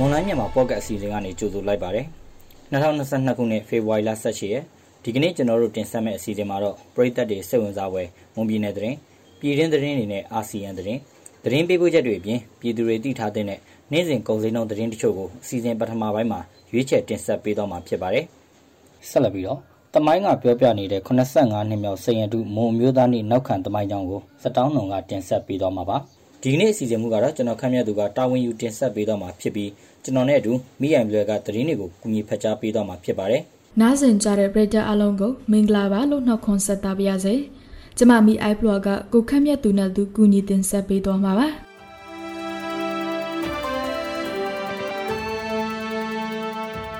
မြန်မာပေါ့ကတ်အစီအစဉ်ကနေကြိုဆိုလိုက်ပါတယ်2022ခုနှစ်ဖေဖော်ဝါရီလ18ရက်ဒီကနေ့ကျွန်တော်တို့တင်ဆက်မယ့်အစီအစဉ်မှာတော့ပြည်သက်တွေစိတ်ဝင်စားပွဲမွန်ပြည်နယ်သတင်းပြည်တွင်းသတင်းတွေနဲ့အာဆီယံသတင်းသတင်းပေးပို့ချက်တွေအပြင်ပြည်သူတွေသိထားတဲ့နေ့စဉ်ကုန်စည်နှုန်းသတင်းတချို့ကိုအစီအစဉ်ပထမပိုင်းမှာရွေးချယ်တင်ဆက်ပေးတော့မှာဖြစ်ပါတယ်ဆက်လက်ပြီးတော့တမိုင်းကပြောပြနေတဲ့85နှစ်မြောက်စိန်ရတုမွန်မျိုးသားနေ့နောက်ခံတမိုင်းကြောင်းကိုစတောင်းနှုံကတင်ဆက်ပေးတော့မှာပါဒီနေ့အစီအစဉ်မူကတော့ကျွန်တော်ခန့်မှန်းသူကတာဝန်ယူတင်ဆက်ပေးတော့မှာဖြစ်ပြီး ကျွန်တော်နဲ့အတူမိယံဘလွယ်ကသတင်းတွေကိုကူညီဖတ်ကြားပေးတော့မှာဖြစ်ပါတယ်။နားဆင်ကြတဲ့ပရိသတ်အလုံးကိုမင်္ဂလာပါလို့နှုတ်ခွန်းဆက်တာပါရစေ။ကျမမိအိုက်ဘလော့ကကိုခန့်မြတ်သူနဲ့သူကူညီတင်ဆက်ပေးတော့မှာပါ။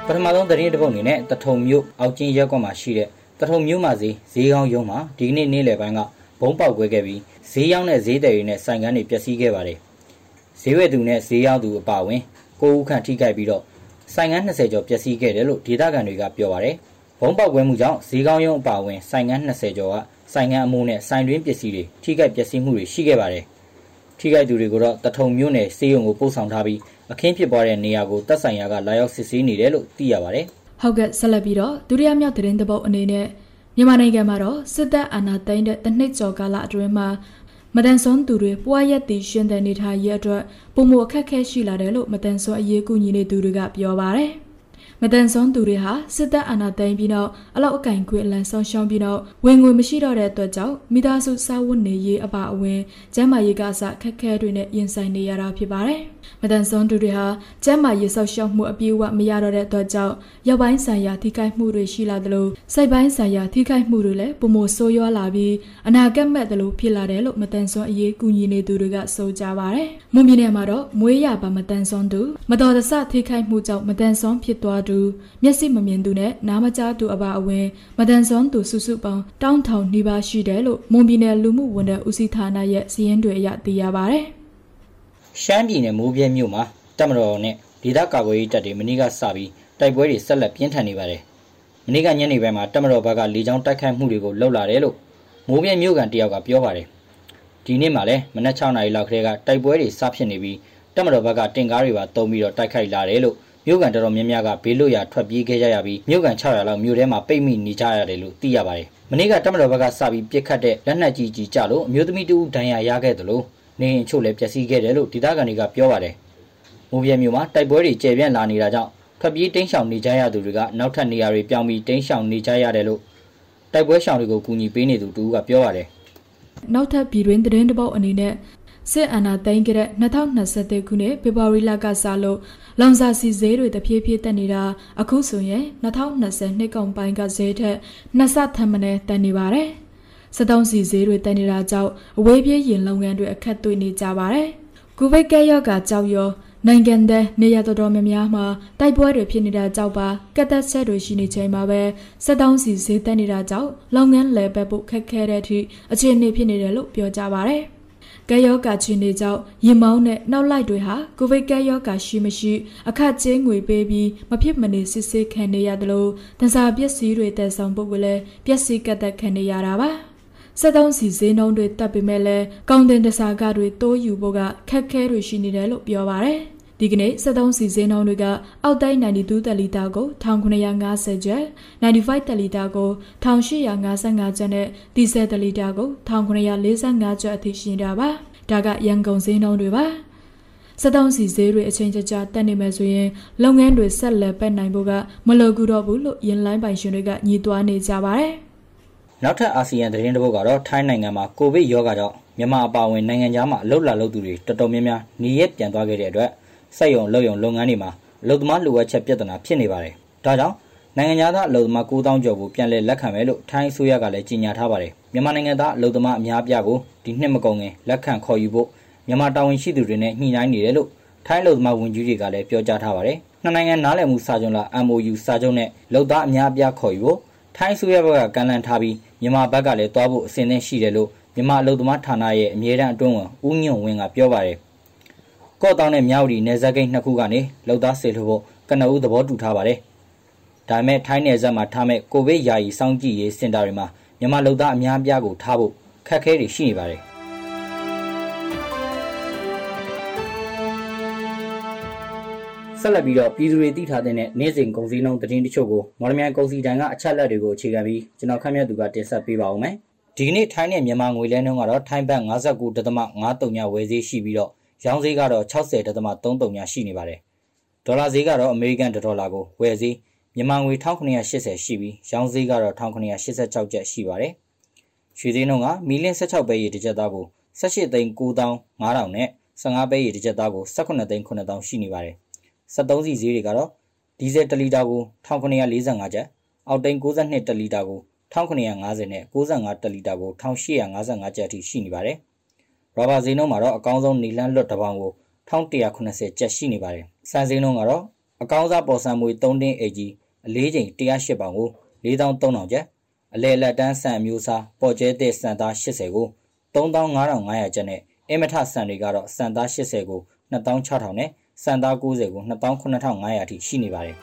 ပထမဆုံးသတင်းတစ်ပုဒ်အနေနဲ့တထုံမြို့အောက်ကျင်းရက်ကွက်မှာရှိတဲ့တထုံမြို့မှာဈေးဈေးကောင်းရုံးမှာဒီကနေ့နေ့လယ်ပိုင်းကဘုံပေါက်ကွဲခဲ့ပြီးဈေးရောက်တဲ့ဈေးတယ်တွေနဲ့ဆိုင်ကန်းတွေပျက်စီးခဲ့ပါတယ်။ဈေးဝယ်သူနဲ့ဈေးရောက်သူအပါအဝင် 9ဦးခန့်ထိခိုက်ပြီးတော့ဆိုင်ငန်း20ကျော်ပျက်စီးခဲ့တယ်လို့ဒေသခံတွေကပြောပါတယ်။ဘုံပေါက်ကွဲမှုကြောင့်ဈေးကောင်းရုံအပါအဝင်ဆိုင်ငန်း20ကျော်ကဆိုင်ငန်းအမှုနဲ့ဆိုင်တွင်းပစ္စည်းတွေထိခိုက်ပျက်စီးမှုတွေရှိခဲ့ပါတယ်။ထိခိုက်သူတွေကိုတော့တထုံမြို့နယ်စေယုံကိုပို့ဆောင်ထားပြီးအခင်းဖြစ်ပွားတဲ့နေရာကိုတပ်ဆိုင်ရာကလာရောက်စစ်ဆေးနေတယ်လို့သိရပါတယ်။ဟုတ်ကဲ့ဆက်လက်ပြီးတော့ဒုတိယမြောက်သတင်းတပုတ်အနေနဲ့မြန်မာနိုင်ငံမှာတော့စစ်တပ်အာဏာသိမ်းတဲ့တနစ်ကျော်ကာလအတွင်းမှာ မတန်ဆွမ်းသူတွေပွားရက်တည်ရှင်တဲ့နေထိုင်ရအတွက်ပုံမအခက်ခဲရှိလာတယ်လို့မတန်ဆွမ်းအရေးကူညီနေသူတွေကပြောပါတယ်။မတန်ဆွမ်းသူတွေဟာစစ်တပ်အာဏာသိမ်းပြီးနောက်အလောက်အကင်ခွေအလံဆောင်ရှောင်းပြီးနောက်ဝင်ငွေမရှိတော့တဲ့အတွက်ကြောင့်မိသားစုစားဝတ်နေရေးအပါအဝင်ကျန်းမာရေးကအစခက်ခဲတွေနဲ့ရင်ဆိုင်နေရတာဖြစ်ပါတယ်။ မတန်ဆွမ်းသူတွေဟာကျန်းမာရေးဆောက်ရှောက်မှုအပြည့်အဝမရတော့တဲ့အတွက်ကြောင့်ရောက်ပိုင်းဆိုင်ရာထိခိုက်မှုတွေရှိလာသလိုစိတ်ပိုင်းဆိုင်ရာထိခိုက်မှုတွေလည်းပုံမဆိုးရွားလာပြီးအနာဂတ်မဲ့သလိုဖြစ်လာတယ်လို့မတန်ဆွမ်းအရေးကူညီနေသူတွေကဆိုကြပါတယ်။မွန်ပြည်နယ်မှာတော့မွေးရပါမတန်ဆွမ်းသူမတော်တဆထိခိုက်မှုကြောင့်မတန်ဆွမ်းဖြစ်သွားသူမျက်စိမမြင်သူနဲ့နားမကြားသူအပါအဝင်မတန်ဆွမ်းသူစုစုပေါင်းတောင်းထောင်နှိပါရှိတယ်လို့မွန်ပြည်နယ်လူမှုဝန်ထမ်းဦးစီးဌာနရဲ့စီးရင်တွေအရသိရပါဗျ။ ရှမ်းပြည်နယ်မိုးပြဲမြို့မှာတပ်မတော်နဲ့ဒေသကာကွယ်ရေးတပ်တွေမနေ့ကစပြီးတိုက်ပွဲတွေဆက်လက်ပြင်းထန်နေပါတယ်။မနေ့ကညနေပိုင်းမှာတပ်မတော်ဘက်ကလေကြောင်းတိုက်ခိုက်မှုတွေကိုလှုပ်လာတယ်လို့မိုးပြဲမြို့ကန်တယောက်ကပြောပါတယ်။ဒီနေ့မှလည်းမနက်6နာရီလောက်ခရဲကတိုက်ပွဲတွေစဖြစ်နေပြီးတပ်မတော်ဘက်ကတင်ကားတွေပါတုံးပြီးတော့တိုက်ခိုက်လာတယ်လို့မြို့ကန်တော်တော်များများကဘေးလွတ်ရာထွက်ပြေးခဲ့ကြရပြီးမြို့ကန်600လောက်မြို့ထဲမှာပိတ်မိနေကြရတယ်လို့သိရပါတယ်။မနေ့ကတပ်မတော်ဘက်ကစပြီးပြစ်ခတ်တဲ့လက်နက်ကြီးကြီးကြလို့အမျိုးသမီးတဦးဒဏ်ရာရခဲ့တယ်လို့ နေအိမ်ချို့လည်းပျက်စီးခဲ့တယ်လို့ဒေသခံတွေကပြောပါတယ်။မိုးပြဲမြို့မှာတိုက်ပွဲတွေကျယ်ပြန့်လာနေတာကြောင့်ထွက်ပြေးတိမ်းရှောင်နေကြရသူတွေကနောက်ထပ်နေရာတွေပြောင်းပြီးတိမ်းရှောင်နေကြရတယ်လို့တိုက်ပွဲရှောင်တွေကိုကူညီပေးနေသူတူကပြောပါတယ်။နောက်ထပ်ပြည်တွင်းသတင်းတပုတ်အနေနဲ့စစ်အာဏာသိမ်းခဲ့တဲ့2023ခုနှစ်ဖေဖော်ဝါရီလကစလို့လောင်စာစီဈေးတွေတဖြည်းဖြည်းတက်နေတာအခုဆိုရင်2020နှစ်ကုန်ပိုင်းကဈေးထက်နှစ်ဆထပ်မံတက်နေပါတယ်။ စက်တုံးစီဈေးတွေတက်နေတာကြောင့်အဝေးပြေးရင်လုပ်ငန်းတွေအခက်တွေ့နေကြပါတယ်။ကိုဗစ်ကဲရောဂါကြောက်ရောနိုင်ငံတဲ့နေရာတော်တော်များများမှာတိုက်ပွဲတွေဖြစ်နေတာကြောက်ပါကက်သက်ဆက်တွေရှိနေချိန်မှာပဲစက်တောင်းစီဈေးတက်နေတာကြောင့်လုပ်ငန်းလည်ပတ်ဖို့ခက်ခဲတဲ့အထိအခြေအနေဖြစ်နေတယ်လို့ပြောကြပါဗျ။ကဲယောဂါချင်းတွေကြောင့်ရင်မောင်းနဲ့နောက်လိုက်တွေဟာကိုဗစ်ကဲယောဂါရှိမရှိအခက်ကျင်းငွေပေးပြီးမဖြစ်မနေစစ်ဆေးခံနေရတယ်လို့တန်စာပစ္စည်းတွေတက်ဆောင်ဖို့ကလည်းပျက်စီးကတ်သက်ခံနေရတာပါ စက်သုံးစီဈေးနှုန်းတွေတက်ပေမဲ့လည်းကောင်းတင်တစားကတွေတိုးယူဖို့ကခက်ခဲတွေရှိနေတယ်လို့ပြောပါရယ်ဒီကနေ့73စီဈေးနှုန်းတွေကအောက်တိုင်း92တက်လီတာကို1950ကျပ်95တက်လီတာကို1855ကျပ်နဲ့ဒီဇယ်တက်လီတာကို1945ကျပ်အထိရှိနေတာပါဒါကရန်ကုန်ဈေးနှုန်းတွေပါ73စီဈေးတွေအချိန်ကြာကြာတက်နေမယ်ဆိုရင်လုပ်ငန်းတွေဆက်လက်ပတ်နိုင်ဖို့ကမလိုကူတော့ဘူးလို့ယင်လိုင်းပိုင်ရှင်တွေကညီးတွားနေကြပါတယ် နောက်ထပ်အာဆီယံသတင်းတစ်ပုဒ်ကတော့ထိုင်းနိုင်ငံမှာကိုဗစ်ရောဂါကြောင့်မြန်မာအပါအဝင်နိုင်ငံခြားမှာအလုပ်လာလုပ်သူတွေတော်တော်များများနေရက်ပြန်သွားခဲ့တဲ့အတွက်စက်ရုံလုပ်ရုံလုပ်ငန်းတွေမှာအလုပ်သမားလိုအပ်ချက်ပြဿနာဖြစ်နေပါတယ်။ဒါကြောင့်နိုင်ငံသားအလုပ်သမား9000ကျော်ကိုပြန်လည်လက်ခံမယ်လို့ထိုင်းအစိုးရကလည်းကြေညာထားပါတယ်။မြန်မာနိုင်ငံသားအလုပ်သမားအများအပြားကိုဒီနှစ်မကုန်ခင်လက်ခံခေါ်ယူဖို့မြန်မာတာဝန်ရှိသူတွေနဲ့ညှိနှိုင်းနေတယ်လို့ထိုင်းအလုပ်သမားဝန်ကြီးတွေကလည်းပြောကြားထားပါတယ်။နှစ်နိုင်ငံနားလည်မှုစာချုပ်လား MOU စာချုပ်နဲ့လုပ်သားအများအပြားခေါ်ယူဖို့ ထိုင်းအစိုးရဘက်ကကန့်လန့်ထားပြီးမြန်မာဘက်ကလည်းတွားဖို့အစဉ်သင့်ရှိတယ်လို့မြန်မာအလုပ်သမားဌာနရဲ့အမြဲတမ်းအတွင်းဝန်ဦးညွန့်ဝင်းကပြောပါတယ်။ကော့တောင်းနဲ့မြောက်ရီနယ်စပ်ဂိတ်နှစ်ခုကနေလောက်သားစေလို့ဖို့ကနဦးသဘောတူထားပါတယ်။ဒါပေမဲ့ထိုင်းနယ်စပ်မှာထားမဲ့ကိုဗစ်ယာယီစောင့်ကြည့်ရေးစင်တာတွေမှာမြန်မာလောက်သားအများအပြားကိုထားဖို့ခက်ခဲတွေရှိနေပါတယ်။ ဆက်လက်ပြီးတော့ပြည်သူတွေသိထားတဲ့နေ့စဉ်ကုန်စည်နှုန်းသတင်းတချို့ကိုမော်လမြိုင်ကုန်စည်တန်ကအချက်လက်တွေကိုအခြေခံပြီးကျွန်တော်ခန့်မှန်းသူကတင်ဆက်ပေးပါဦးမယ်။ဒီကနေ့ထိုင်းနဲ့မြန်မာငွေလဲနှုန်းကတော့ထိုင်းဘတ်59.53ညဝယ်ဈေးရှိပြီးတော့ရောင်းဈေးကတော့60.33ညရှိနေပါတယ်။ဒေါ်လာဈေးကတော့အမေရိကန်ဒေါ်လာကိုဝယ်ဈေးမြန်မာငွေ1980ရှိပြီးရောင်းဈေးကတော့1986ကျပ်ရှိပါတယ်။ရွှေဈေးနှုန်းကမီလင်း16ပဲရေတစ်ကျပ်သားကို18သိန်း9500နဲ့15ပဲရေတစ်ကျပ်သားကို18သိန်း9000ရှိနေပါတယ်။ 73စီဈေးတွေကတော့ဒီဇယ်1လီတာကို1945ကျပ်အောက်တိန်62တလီတာကို1950နဲ့65တလီတာကို1855ကျပ်အထိရှိနေပါတယ်။ရောဘာဈေးနှုန်းမှာတော့အကောင်းဆုံးနီလန်းလွတ်တစ်ပေါင်ကို1180ကျပ်ရှိနေပါတယ်။စံဈေးနှုန်းကတော့အကောင်းစားပေါ်ဆံမွေ3တင်းအိတ်ကြီးအလေးချိန်108ပေါင်ကို4300ကျပ်အလဲလက်တန်းဆန်မျိုးစားပေါ်ကျဲတဲ့စံသား80ကို3500ကျပ်နဲ့အမထဆန်တွေကတော့စံသား80ကို2600နဲ့ စံသား90ကို28500အထိရှိနေပါတယ်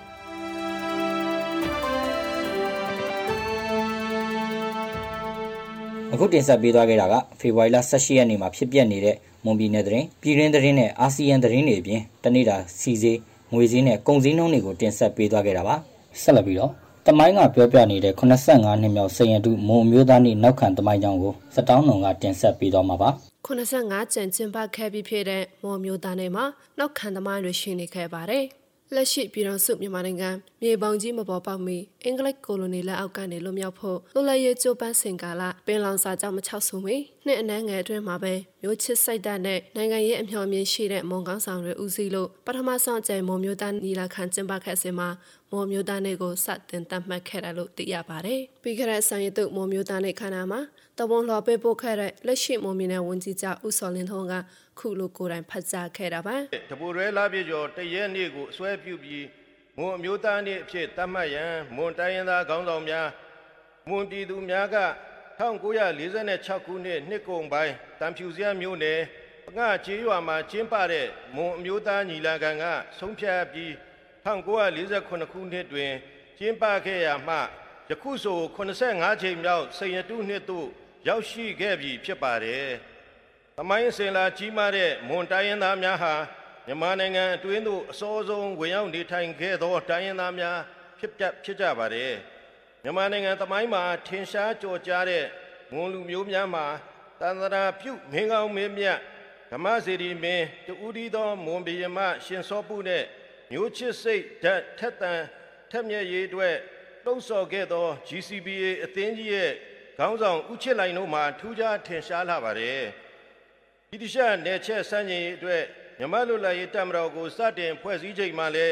အခုတင်ဆက်ပေးသွားခဲ့တာကဖေဖော်ဝါရီလ18ရက်နေ့မှာဖြစ်ပျက်နေတဲ့မွန်ပြည်နယ်သတင်းပြည်တွင်းသတင်းနဲ့အာဆီယံသတင်းတွေအပြင်တနေ့တာစီစေးငွေစည်းနဲ့ကုန်စည်နှုန်းတွေကိုတင်ဆက်ပေးသွားခဲ့တာပါဆက်လက်ပြီးတော့တမိုင်းကပြောပြနေတဲ့85နှစ်မြောက်စည်ရတုမွန်အမျိုးသားနေ့နောက်ခံတမိုင်းကြောင်းကိုစတောင်းနှုံကတင်ဆက်ပေးသွားမှာပါ 85ကျန်ကျင်းပခဲ့ပြီးဖြစ်တဲ့မော်မျိုးသားနယ်မှာနောက်ခံသမားတွေရှိနေခဲ့ပါတယ်။လက်ရှိပြည်တော်စုမြန်မာနိုင်ငံမြေပုံကြီးမပေါ်ပေါက်မီအင်္ဂလိပ်ကိုလိုနီလက်အောက်ကနေလွတ်မြောက်ဖို့လွတ်လပ်ရေးကြိုးပမ်းစဉ်ကာလပင်လောင်စာကြောင့်မချောက်ဆုံမီနှစ်အနည်းငယ်အတွင်းမှာပဲမျိုးချစ်စိတ်ဓာတ်နဲ့နိုင်ငံရေးအမျှော်မြင်ရှိတဲ့မွန်ကောင်းဆောင်တွေဦးစီးလို့ပထမဆုံးအကြိမ်မွန်မျိုးသားနီလာခံကျင်းပခဲ့စဉ်မှာမော်မျိုးသားနေ့ကိုစတင်တတ်မှတ်ခဲ့တယ်လို့သိရပါတယ်။ပြီးခဲ့တဲ့ဆန်ရည်တုမော်မျိုးသားနေ့ခန္ဓာမှာ တဝန်လှော်ပေးပို့ခဲ့တဲ့လက်ရှိမော်မြင်တဲ့ဝန်ကြီးချုပ်ဦးစောလင်းထုံးကခုလိုကိုယ်တိုင်ဖတ်ကြားခဲ့တာပါ။တပူရဲလာပြကျော်တရက်နေ့ကိုအစွဲပြုပြီးမွန်အမျိုးသားနေ့အဖြစ်သတ်မှတ်ရန်မွန်တိုင်းရင်းသားခေါင်းဆောင်များမွန်ပြည်သူများက1946ခုနှစ်နှစ်ကုန်ပိုင်းတံဖြူစရမြို့နယ်ပငှကျေးရွာမှာကျင်းပတဲ့မွန်အမျိုးသားညီလာခံကဆုံးဖြတ်ပြီး1948ခုနှစ်တွင်ကျင်းပခဲ့ရာမှယခုဆို85ချိန်မြောက်စိန်ရတုနှစ်သို့ ရောက်ရှိခဲ့ပြီဖြစ်ပါတယ်။သမိုင်းစင်လာကြီးမားတဲ့မွန်တိုင်းရင်းသားများဟာမြန်မာနိုင်ငံအတွင်းသို့အစောဆုံးဝင်ရောက်နေထိုင်ခဲ့သောတိုင်းရင်းသားများဖြစ်ပြဖြစ်ကြပါတယ်။မြန်မာနိုင်ငံသမိုင်းမှာထင်ရှားကြော်ကြားတဲ့မွန်လူမျိုးများမှာတန်တရာပြုမင်းကောင်းမင်းမြတ်ဓမ္မစေတီမင်းတူဒီသောမွန်ဘီယမရှင်စောပုနဲ့မျိုးချစ်စိတ်ဓာတ်ထက်တန်ထက်မြက်ရေးအတွက်လှုံ့ဆော်ခဲ့သော GCBA အသင်းကြီးရဲ့ ခေါင်းဆောင်ဦးချစ်လိုင်တို့မှာထူးခြားထင်ရှားလာပါတယ်။ဒီတခြားနယ်ချက်စမ်းကျင်ရေးအတွက်မြမလွတ်လပ်ရေးတပ်မတော်ကိုစတင်ဖွဲ့စည်းချိန်မှာလဲ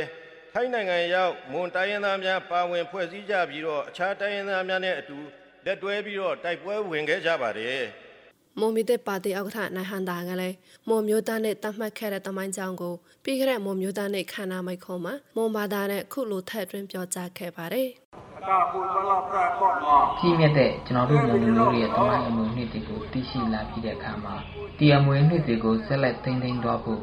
ထိုင်းနိုင်ငံရောက်မွန်တိုင်းရင်းသားများပါဝင်ဖွဲ့စည်းကြပြီးတော့အခြားတိုင်းရင်းသားများနဲ့အတူလက်တွဲပြီးတော့တိုက်ပွဲဝင်ခဲ့ကြပါတယ်။မွန်မီတဲ့ပါတီဥက္ကဋ္ဌနိုင်ဟန်တာကလည်းမွန်မျိုးသားနဲ့တတ်မှတ်ခဲ့တဲ့တမိုင်းကြောင်းကိုပြီးခဲ့တဲ့မွန်မျိုးသားနဲ့ခန္ဓာမိုက်ခုံးမှာမွန်ဘာသာနဲ့ခုလိုထည့်သွင်းပြောကြားခဲ့ပါတယ် ကြီးမြတ်တဲ့ကျွန်တော်တို့မျိုးမျိုးရဲ့တမိုင်းအမွေနှစ်တွေကိုသိရှိလာပြီးတဲ့အခါမှာဒီအမွေနှစ်တွေကိုဆက်လက်သိမ်းသိမ်းတော့ဖို့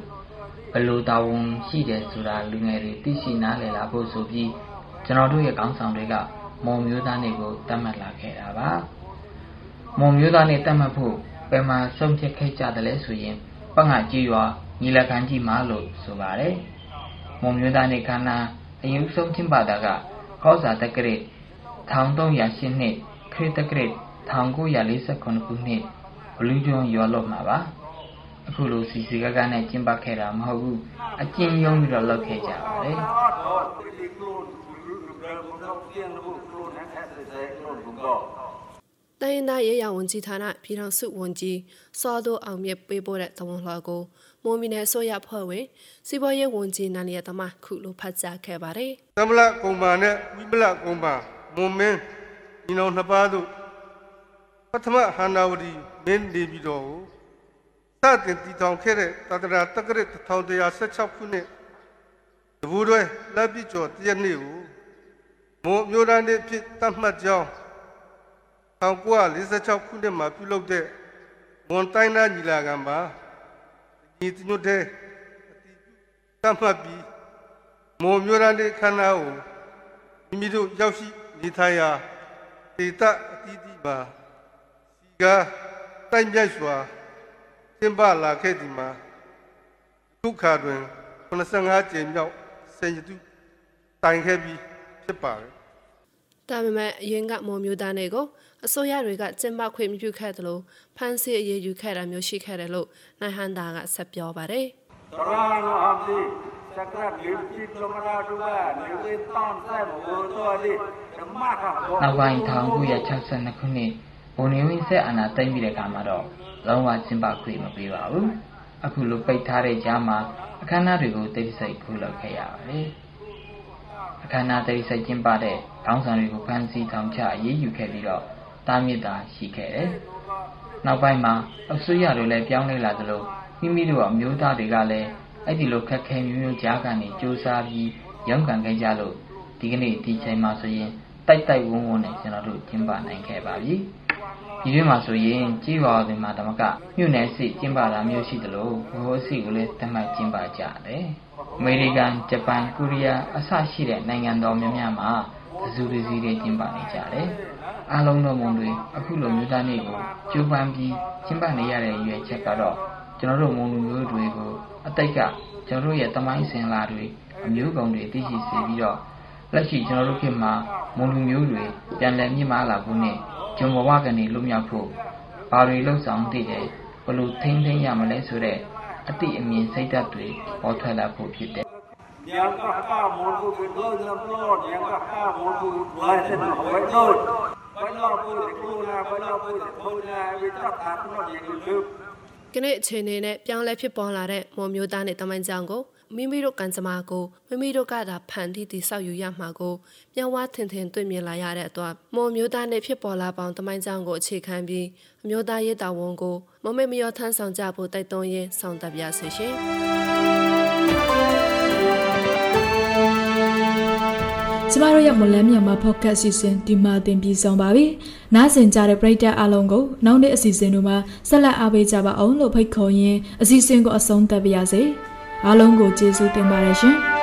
ဘလို့တာဝန်ရှိတယ်ဆိုတာလူငယ်တွေသိရှိနားလည်လာဖို့ဆိုပြီးကျွန်တော်တို့ရဲ့ကောင်းဆောင်တွေကမွန်မျိုးသားတွေကိုတတ်မှတ်လာခဲ့တာပါမွန်မျိုးသားနဲ့တတ်မှတ်ဖို့ဘယ်မှာဆုံးဖြတ်ခဲ့ကြတယ်လဲဆိုရင်ပတ်ငါကြီးရွာညီလခံကြီးမှာလို့ဆိုပါတယ်။မွန်မျိုးသားနေခန္ဓာအယူဆုံးချင်းပါတာက ကောဇာတက္ကရ1308နှစ်ခရစ်တက္ကရ1948ခုနှစ်ဘလူးကျွန်းရွာလို့မှာပါ။အခုလိုစီစီကကနဲ့ကျင်းပခဲ့တာမဟုတ်ဘူးအကျဉ်းယုံပြီးတော့လုပ်ခဲ့ကြပါတယ်။တိုင်းရင်းသားရေးရာဝန်ကြီးဌာနပြည်ထောင်စုဝန်ကြီးစောဒိုအောင်မြတ်ပေးပို့တဲ့သဝန်လှကို မွန်ပြည်နယ်ဆိုရဖွဲ့ဝင်စီးပွားရေးဝန်ကြီးနာလီယတမခုလိုဖတ်ကြားခဲ့ပါတယ်။သမလကုံပါနဲ့ဝိပလကုံပါမွန်မင်းညီနောင်နှစ်ပါးတို့ပထမဟန္နာဝတီမင်းနေပြီးတော့စတင်တည်ထောင်ခဲ့တဲ့တတရာတက္ကရာ1116ခုနှစ်တဘူတွဲလက်ပြကျော်တရက်နေ့ကိုမွန်မျိုးသားနေ့ဖြစ်သတ်မှတ်ကြောင်း1946ခုနှစ်မှာပြုလုပ်တဲ့မွန်တိုင်းသားညီလာခံမှာ ညီညွတ်တဲ့အတီးတတ်မှတ်ပြီးမွန်မျိုးရန်တဲ့ခန္ဓာကိုမိမိတို့ရောက်ရှိနေထိုင်ရာဒေသအတီးတီးမှာစီကားတိုက်မြိုက်စွာကျင်းပလာခဲ့ဒီမှာဒုက္ခတွင်85ကျင်းမြောက်စဆယ်တူတိုင်ခဲ့ပြီးဖြစ်ပါတယ် ဒါပေမဲ့အရင်ကမော်မျိုးသားတွေကိုအစိုးရတွေကကျင်းပခွင့်မပြုခဲ့သလိုဖမ်းဆီးအရေးယူခဲ့တာမျိုးရှိခဲ့တယ်လို့နိုင်ဟန်တာကဆက်ပြောပါတယ် Terano abdi sakrat limpi lomara dua liwi tam sai bo to di demaka bo နောက်ပိုင်း1962ခုနှစ်ဘုံနေဝင်းဆက်အာဏာသိမ်းပြီးတဲ့အခါမှာတော့လုံးဝကျင်းပခွင့်မပေးပါဘူးအခုလိုပိတ်ထားတဲ့ကြားမှာအခမ်းအနားတွေကိုတိတ်ဆိတ်ပြုလုပ်ခဲ့ရပါတယ် အခမ်းအနားတိတ်ဆိတ်ကျင်းပတဲ့ခေါင်းဆောင်တွေကိုဖမ်းဆီးထောင်ချအရေးယူခဲ့ပြီးတော့တားမြစ်တာရှိခဲ့တယ်နောက်ပိုင်းမှာအစိုးရတွေလည်းပြောင်းလဲလာသလိုမိမိတို့အမျိုးသားတွေကလည်းအဲ့ဒီလိုခက်ခဲမျိုးမျိုးကြားကနေစူးစမ်းပြီးရုန်းကန်ခဲ့ကြလို့ဒီကနေ့ဒီချိန်မှာဆိုရင်တိုက်တိုက်ဝုန်းဝုန်းနဲ့ကျွန်တော်တို့ကျင်းပနိုင်ခဲ့ပါပြီ။ဒီတွင်မှာဆိုရင်ကြေးရွာတွေမှာဓမ္မကမြို့နယ်စစ်ကျင်းပတာမျိုးရှိသလိုဘိုးစီကိုလည်းတမတ်ကျင်းပကြတယ်။ အမေရိကန်၊ဂျပန်၊ကိုရီးယားအစရှိတဲ့နိုင်ငံတော်များများမှာသဇူတစည်းတွေကျင်းပနေကြတယ်။အားလုံးသောမုံတွေအခုလိုမျိုးသားနေ့ကိုကျိုးပန်းပြီးကျင်းပနေရတဲ့ရွယ်ချက်ကတော့ကျွန်တော်တို့မုံလူမျိုးတွေကိုအတိတ်ကကျွန်တော်တို့ရဲ့တမိုင်းစင်လာတွေအမျိုးကောင်တွေသိရှိစေပြီးတော့လက်ရှိကျွန်တော်တို့ခေတ်မှာမုံလူမျိုးတွေပြန်လည်မြင့်မားလာဖို့နဲ့ဂျုံဘဝကနေလွတ်မြောက်ဖို့ဘာတွေလှုပ်ဆောင်တည်တယ်ဘယ်လိုထိမ့်သိမ်းရမလဲဆိုတဲ့ အတိအမြင်စိတ်ဓာတ်တွေပေါ်ထွက်လာဖို့ဖြစ်တယ် yang ka ha mo bu bi do na pro yang ka ha mo bu lai se na ho do ba lo bu de ku na ba lo bu de ku na wi ta ta no ye lu ကနေ့အချိန်နဲ့ပြောင်းလဲဖြစ်ပေါ်လာတဲ့မော်မျိုးသားနဲ့တမန်ကြောင်ကို မိမိတို့ကံကြမ္မာကိုမိမိတို့ကသာဖန်တီးတည်ဆောက်ယူရမှာကိုပြန်ဝါထင်ထင်တွေ့မြင်လာရတဲ့အတွက်မော်မျိုးသားနဲ့ဖြစ်ပေါ်လာပေါင်းတမန်ကြောင်ကိုအခြေခံပြီးအမျိုးသားရေးတာဝန်ကိုမမေမယောထမ်းဆောင်ကြဖို့တိုက်တွန်းရင်းဆောင်တပ်ပြစေရှင်ကျမတို့ရဲ့မလန်းမြန်မာ podcast အစီအစဉ်ဒီမှာတင်ပြဆောင်ပါပြီ။နားဆင်ကြတဲ့ပရိသတ်အားလုံးကိုနောက်နေ့အစီအစဉ်တို့မှာဆက်လက်အားပေးကြပါအောင်လို့ဖိတ်ခေါ်ရင်းအစီအစဉ်ကိုအဆုံးသတ်ပါရစေ။ အားလုံးကိုကျေးဇူးတင်ပါတယ်ရှင်။